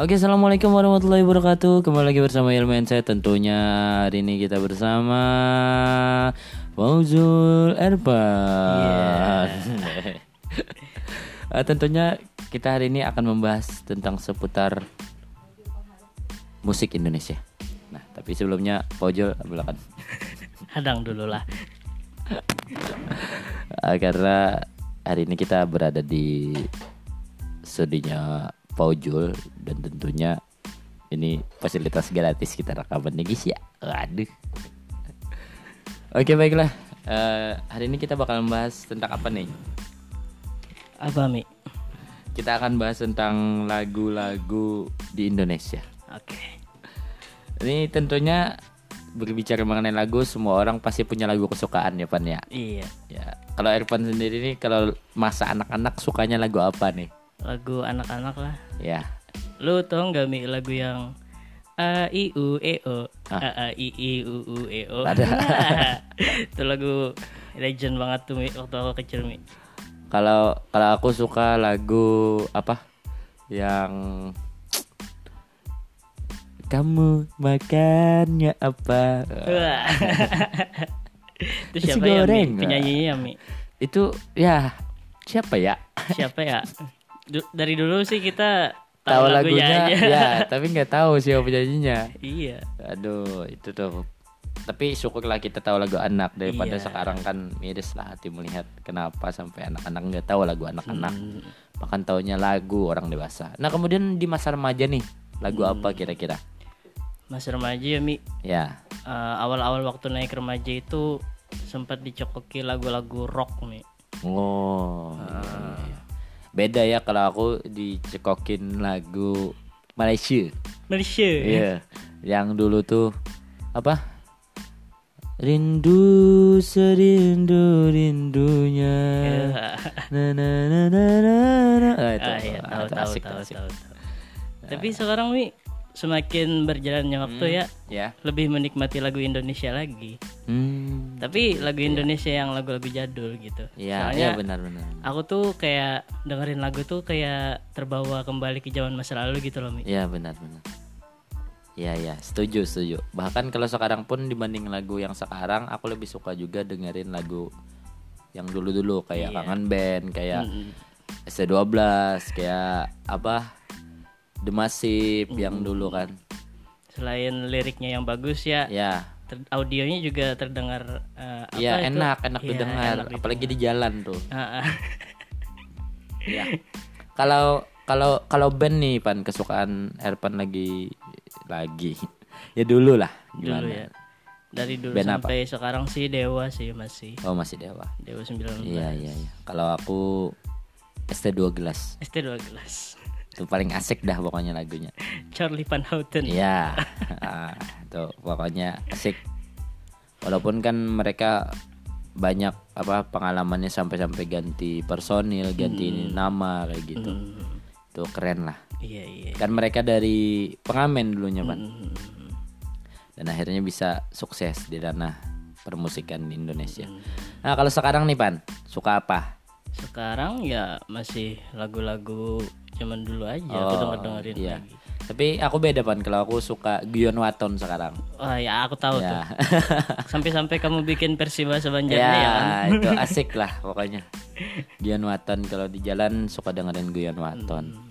Oke, assalamualaikum warahmatullahi wabarakatuh. Kembali lagi bersama Ilmen saya. Tentunya hari ini kita bersama Fauzul Erban. Eh, tentunya kita hari ini akan membahas tentang seputar musik Indonesia. Nah, tapi sebelumnya Fauzul silakan. Hadang dulu lah. Eh, karena hari ini kita berada di studinya Faujul dan tentunya ini fasilitas gratis kita rekaman nih guys ya. Waduh. Oke baiklah. Eh, hari ini kita bakal membahas tentang apa nih? Apa Mi? Kita akan bahas tentang lagu-lagu di Indonesia. Oke. Ini tentunya berbicara mengenai lagu, semua orang pasti punya lagu kesukaan ya Pan ya. Iya. Ya, kalau Irfan sendiri nih kalau masa anak-anak sukanya lagu apa nih? Lagu anak-anak lah. Ya, Lu tau nggak Mi lagu yang A I U E O Ah. A A I I U U E O. Ada. Itu lagu legend banget tuh Mi waktu aku kecil Mi. Kalau kalau aku suka lagu apa? Yang kamu makannya apa? Itu siapa ya Mi? Penyanyinya ya Mi? Itu ya siapa ya? Siapa ya? Du- dari dulu sih kita Tahu lagunya, lagunya aja. ya, tapi nggak tahu siapa penyanyinya. iya. Aduh, itu tuh. Tapi syukurlah kita tahu lagu anak daripada Iya. sekarang kan miris lah hati melihat kenapa sampai anak-anak nggak tahu lagu anak-anak. Hmm. Bahkan taunya lagu orang dewasa. Nah, kemudian di masa remaja nih, lagu Hmm. apa kira-kira? Mas remaja ya Mi. Ya. Eh, awal-awal waktu naik remaja itu sempat dicokoki lagu-lagu rock nih. Oh. Ah. iya, iya. Beda ya kalau aku dicekokin lagu Malaysia. Malaysia. Iya. Yang dulu tuh apa? Rindu serindu rindunya. Ya. Na na na na na na. Ah, itu, Ah, iya, tahu itu tahu asik, tahu, asik. tahu, tahu. Tapi sekarang Mi semakin berjalannya waktu ya Ya. lebih menikmati lagu Indonesia lagi. Hmm. Tapi lagu Indonesia yang lagu-lagu jadul gitu. Iya, Soalnya iya benar-benar. aku tuh kayak dengerin lagu tuh kayak terbawa kembali ke zaman masa lalu gitu loh Mi. Iya benar-benar. Iya ya, setuju setuju. Bahkan kalau sekarang pun dibanding lagu yang sekarang, aku lebih suka juga dengerin lagu yang dulu-dulu kayak Iya. Kangen Band, kayak Mm-mm. ST12, kayak apa? The Massive hmm. yang dulu kan. Selain liriknya yang bagus ya. Ya. Ter- audionya juga terdengar uh, apa ya, itu? enak, enak ya, didengar, enak apalagi didengar. di jalan tuh. Uh, uh. ya. Kalau kalau kalau band nih pan kesukaan Erpan lagi lagi ya dulu lah gimana dulu ya dari dulu band sampai apa? sekarang sih Dewa sih masih oh masih Dewa Dewa 19 iya iya, ya kalau aku ST12 ST12 itu paling asik dah pokoknya lagunya. Charlie Van Houten. Iya. Ah, tuh pokoknya asik. Walaupun kan mereka banyak apa pengalamannya sampai-sampai ganti personil, ganti nama kayak gitu. Hmm, Tuh keren lah. Iya iya. Kan mereka dari pengamen dulunya, Pan. Hmm, Dan akhirnya bisa sukses di ranah permusikan di Indonesia. Hmm. Nah, kalau sekarang nih, Pan, suka apa? Sekarang ya masih lagu-lagu zaman dulu aja aku Oh, denger dengerin iya. lagi. Tapi aku beda, Pan. Kalau aku suka Guyon Waton sekarang. Wah ya aku tahu tuh. Ya. Sampai-sampai kamu bikin versi bahasa Banjarnya ya, ya kan. itu asik lah pokoknya. Guyon Waton kalau di jalan suka dengerin Guyon Waton. Hmm.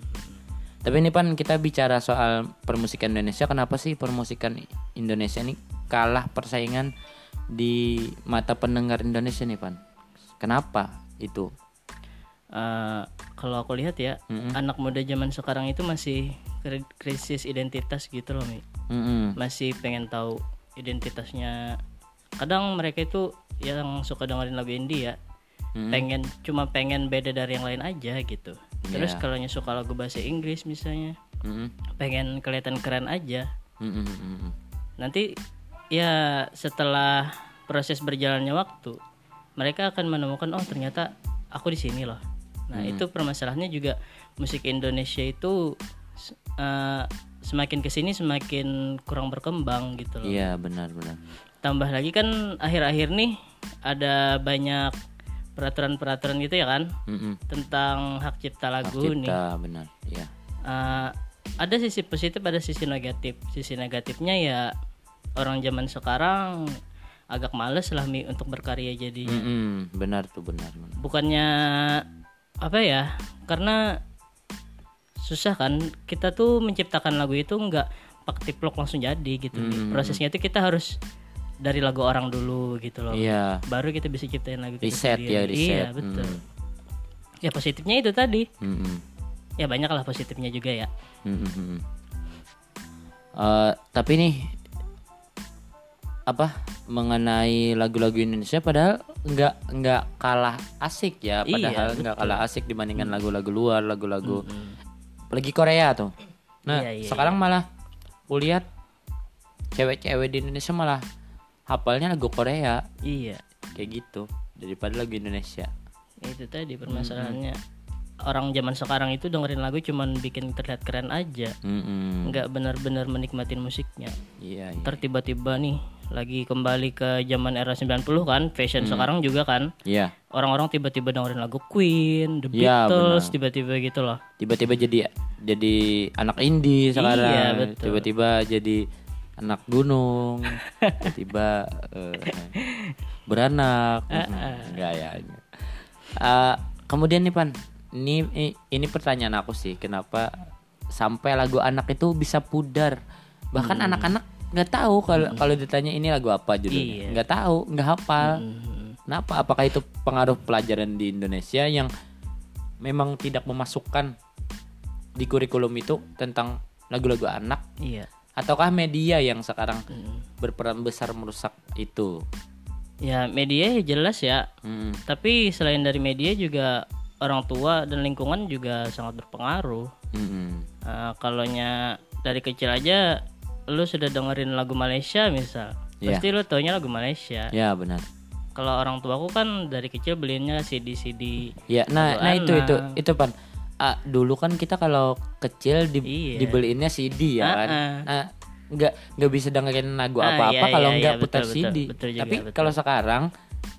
Tapi ini pan kita bicara soal permusikan Indonesia. Kenapa sih permusikan Indonesia ini kalah persaingan di mata pendengar Indonesia nih pan? Kenapa itu? Eh, kalau aku lihat ya, Mm-mm. anak muda zaman sekarang itu masih kri- krisis identitas gitu loh, Mi. Mm-mm. Masih pengen tahu identitasnya. Kadang mereka itu yang suka dengerin lagu indie ya, Mm-mm. pengen cuma pengen beda dari yang lain aja gitu. Terus Iya. kalau suka lagu bahasa Inggris misalnya, Mm-mm. pengen kelihatan keren aja. Mm-mm. Nanti ya setelah proses berjalannya waktu, mereka akan menemukan oh ternyata aku di sini loh. Nah, itu permasalahannya juga musik Indonesia itu eh, semakin ke sini semakin kurang berkembang gitu loh. Iya benar-benar. Tambah lagi kan akhir-akhir nih ada banyak peraturan-peraturan gitu ya kan Mm-mm. tentang hak cipta Hak lagu nih. cipta benar. Iya. Eh, ada sisi positif ada sisi negatif sisi negatifnya ya orang zaman sekarang agak males lah Mi, untuk berkarya jadi Mm-mm, benar tuh benar, benar. bukannya apa ya karena susah kan kita tuh menciptakan lagu itu nggak pakai tiplok langsung jadi gitu Mi. Hmm. prosesnya itu kita harus dari lagu orang dulu gitu loh Iya. baru kita bisa ciptain lagu kita Riset ya, sendiri. riset. iya betul Hmm. ya positifnya itu tadi Mm-mm. ya banyak lah positifnya juga ya Mm-mm. Eh, tapi nih apa mengenai lagu-lagu Indonesia padahal nggak nggak kalah asik ya. Iya, padahal nggak kalah asik dibandingkan lagu-lagu luar lagu-lagu apalagi Korea tuh. Nah Iya, iya, sekarang malah kulihat cewek-cewek di Indonesia malah hafalnya lagu Korea. Iya. Kayak gitu daripada lagu Indonesia. Itu tadi permasalahannya orang zaman sekarang itu dengerin lagu cuman bikin terlihat keren aja. Mm-mm. nggak benar-benar menikmatin musiknya. Iya iya. Ntar tiba-tiba nih lagi kembali ke zaman era 90 kan fashion sekarang juga kan. Iya. Orang-orang tiba-tiba dengerin lagu Queen, The Iya, Beatles tiba-tiba gitu loh. Tiba-tiba jadi jadi anak indie sekarang. Iya, betul. tiba-tiba jadi anak gunung. Tiba-tiba eh, beranak. Enggak ya Eh, kemudian nih pan ini ini pertanyaan aku sih kenapa sampai lagu anak itu bisa pudar bahkan Hmm. anak-anak nggak tahu kalau kalau ditanya ini lagu apa judulnya Iya. nggak tahu nggak hafal Hmm. Kenapa? Apakah itu pengaruh pelajaran di Indonesia yang memang tidak memasukkan di kurikulum itu tentang lagu-lagu anak iya ataukah media yang sekarang Hmm. berperan besar merusak itu? ya media ya jelas ya Hmm, tapi selain dari media juga orang tua dan lingkungan juga sangat berpengaruh hmm, Nah, kalaunya dari kecil aja lu sudah dengerin lagu Malaysia misal Iya. pasti lu taunya lagu Malaysia ya benar. kalau orang tuaku kan dari kecil beliinnya CD CD Ya, nah, Lagu nah itu itu itu pan. Ah, dulu kan kita kalau kecil di, Iya. dibeliinnya CD ya kan. Ah-ah. Nah, nggak nggak bisa dengerin lagu Ah, apa-apa iya, kalau iya, nggak iya, putar betul, CD. betul, betul juga, Tapi betul. kalau sekarang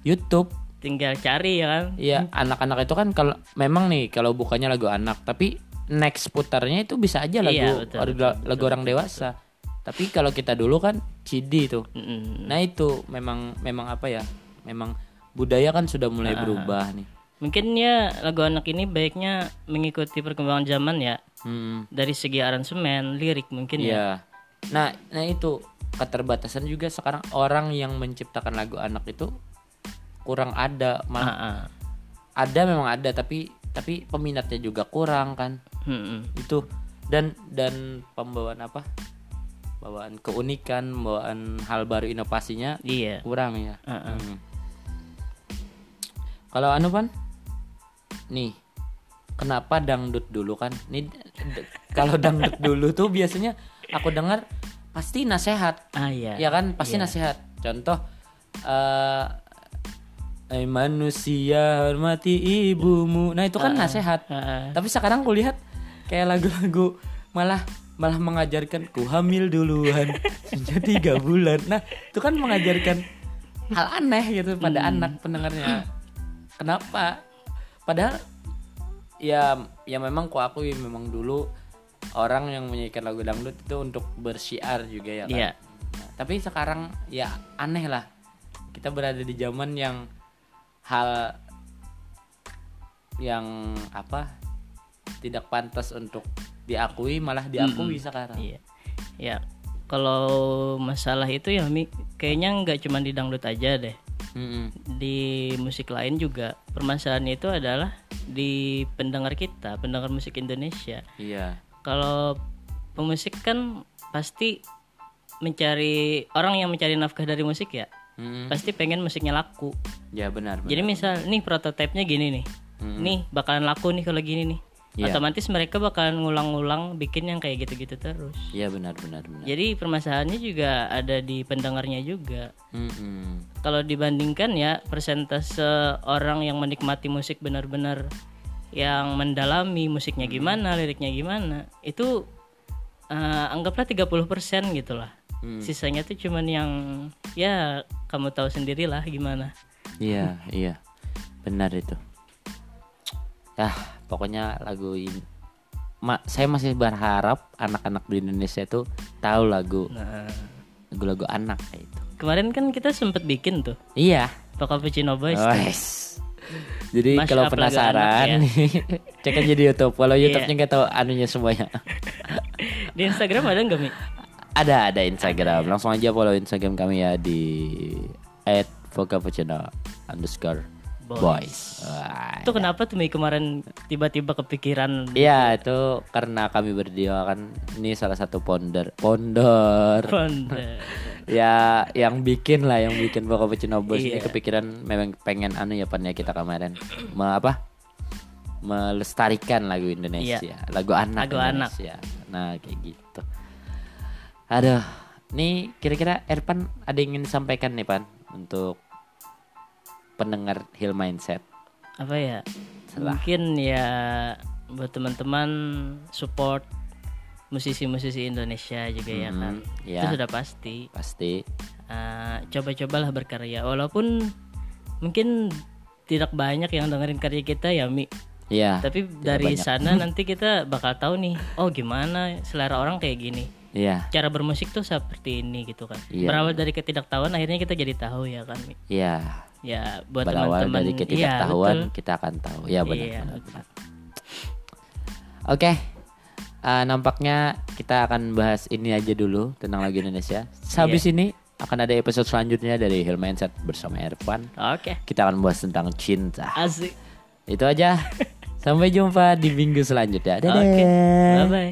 YouTube tinggal cari ya kan Iya, anak-anak itu kan kalau memang nih kalau bukannya lagu anak, tapi next putarnya itu bisa aja lagu Iya, betul, or- betul, lagu orang dewasa. Tapi kalau kita dulu kan CD tuh. Mm-mm. Nah, itu memang memang apa ya? Memang budaya kan sudah mulai berubah nih. mungkin ya lagu anak ini baiknya mengikuti perkembangan zaman ya Hmm, dari segi aransemen lirik mungkin ya iya. Nah, nah itu keterbatasan juga sekarang orang yang menciptakan lagu anak itu kurang ada, malah Ah, ah. ada memang ada tapi tapi peminatnya juga kurang kan. Mm-mm. itu. Dan dan pembawaan apa? Bawaan keunikan bawaan hal baru inovasinya iya. kurang ya. Heeh. Hmm. kalau anu pan? Nih. Kenapa dangdut dulu kan? Nih kalau dangdut dulu tuh biasanya aku dengar pasti nasehat. Ah iya. Ya kan? Pasti nasihat contoh eh "Eh, manusia hormati ibumu. Nah itu kan nasehat Ah, ah. tapi sekarang kulihat kayak lagu-lagu malah malah mengajarkan ku hamil duluan sudah tiga bulan. Nah itu kan mengajarkan hal aneh gitu pada anak pendengarnya. Kenapa? Padahal ya ya memang ku akui memang dulu orang yang menyanyikan lagu dangdut itu untuk bersiar juga ya kan? Iya. Nah, tapi sekarang ya aneh lah. Kita berada di zaman yang hal yang apa tidak pantas untuk diakui malah diakui sekarang Iya. Ya, kalau masalah itu ya Mi, kayaknya nggak cuma di dangdut aja deh. Mm-mm. Di musik lain juga permasalahannya itu adalah di pendengar kita, pendengar musik Indonesia. iya Kalau pemusik kan pasti mencari orang yang mencari nafkah dari musik ya, Mm-mm. pasti pengen musiknya laku. ya benar benar Jadi misal nih prototipenya gini nih. Nih bakalan laku nih kalau gini nih. Iya. Otomatis mereka bakalan ngulang-ngulang bikin yang kayak gitu-gitu terus. iya benar benar benar Jadi permasalahannya juga ada di pendengarnya juga. Mm-mm. Kalau dibandingkan ya persentase orang yang menikmati musik benar-benar yang mendalami musiknya gimana, liriknya gimana, itu eh, anggaplah 30% gitu lah. Hmm. Sisanya tuh cuman yang ya kamu tahu sendirilah gimana. iya iya benar itu ya pokoknya lagu ini ma- saya masih berharap anak-anak di Indonesia itu tahu lagu Nah, lagu-lagu anak kayak itu. kemarin kan kita sempet bikin tuh Iya. Cappuccino Boys. tuh. Wes. Jadi Mashup kalau penasaran anak, cek aja di YouTube. Kalau Iya. YouTube-nya nggak tahu anunya semuanya. Di Instagram ada nggak Mi? Ada ada Instagram. Langsung aja follow Instagram kami ya di @vocappuccino underscore Boys. boys. Wah, Itu kenapa tuh Mi kemarin tiba-tiba kepikiran Iya itu karena kami berdua kan ini salah satu ponder ponder Ponder. ya yang bikin lah yang bikin Boca Puccino Boys ini Iya. kepikiran memang pengen anu ya pan ya kita kemarin me, apa melestarikan lagu Indonesia lagu anak Iya. Lagu anak. Indonesia nah kayak gitu aduh nih kira-kira Erpan ada yang ingin disampaikan nih pan untuk pendengar Hill Mindset Apa ya? Salah. Mungkin ya buat teman-teman support musisi-musisi Indonesia juga ya kan. Hmm, Itu ya. sudah pasti. pasti Eh, coba-cobalah berkarya walaupun mungkin tidak banyak yang dengerin karya kita ya Mi. ya Tapi dari sana nanti kita bakal tahu nih, oh gimana selera orang kayak gini. Iya Cara bermusik tuh seperti ini gitu kan. Iya. Berawal dari ketidaktahuan akhirnya kita jadi tahu ya kan iya Ya buat berawal teman-teman dari iya, ketidaktahuan betul. kita akan tahu ya benar Iya, benar, benar. oke eh, nampaknya kita akan bahas ini aja dulu tentang lagu Indonesia habis Iya. ini akan ada episode selanjutnya dari Hill Mindset bersama Ervan Oke. kita akan bahas tentang cinta Asik. itu aja sampai jumpa di minggu selanjutnya dadah Oke. Bye bye.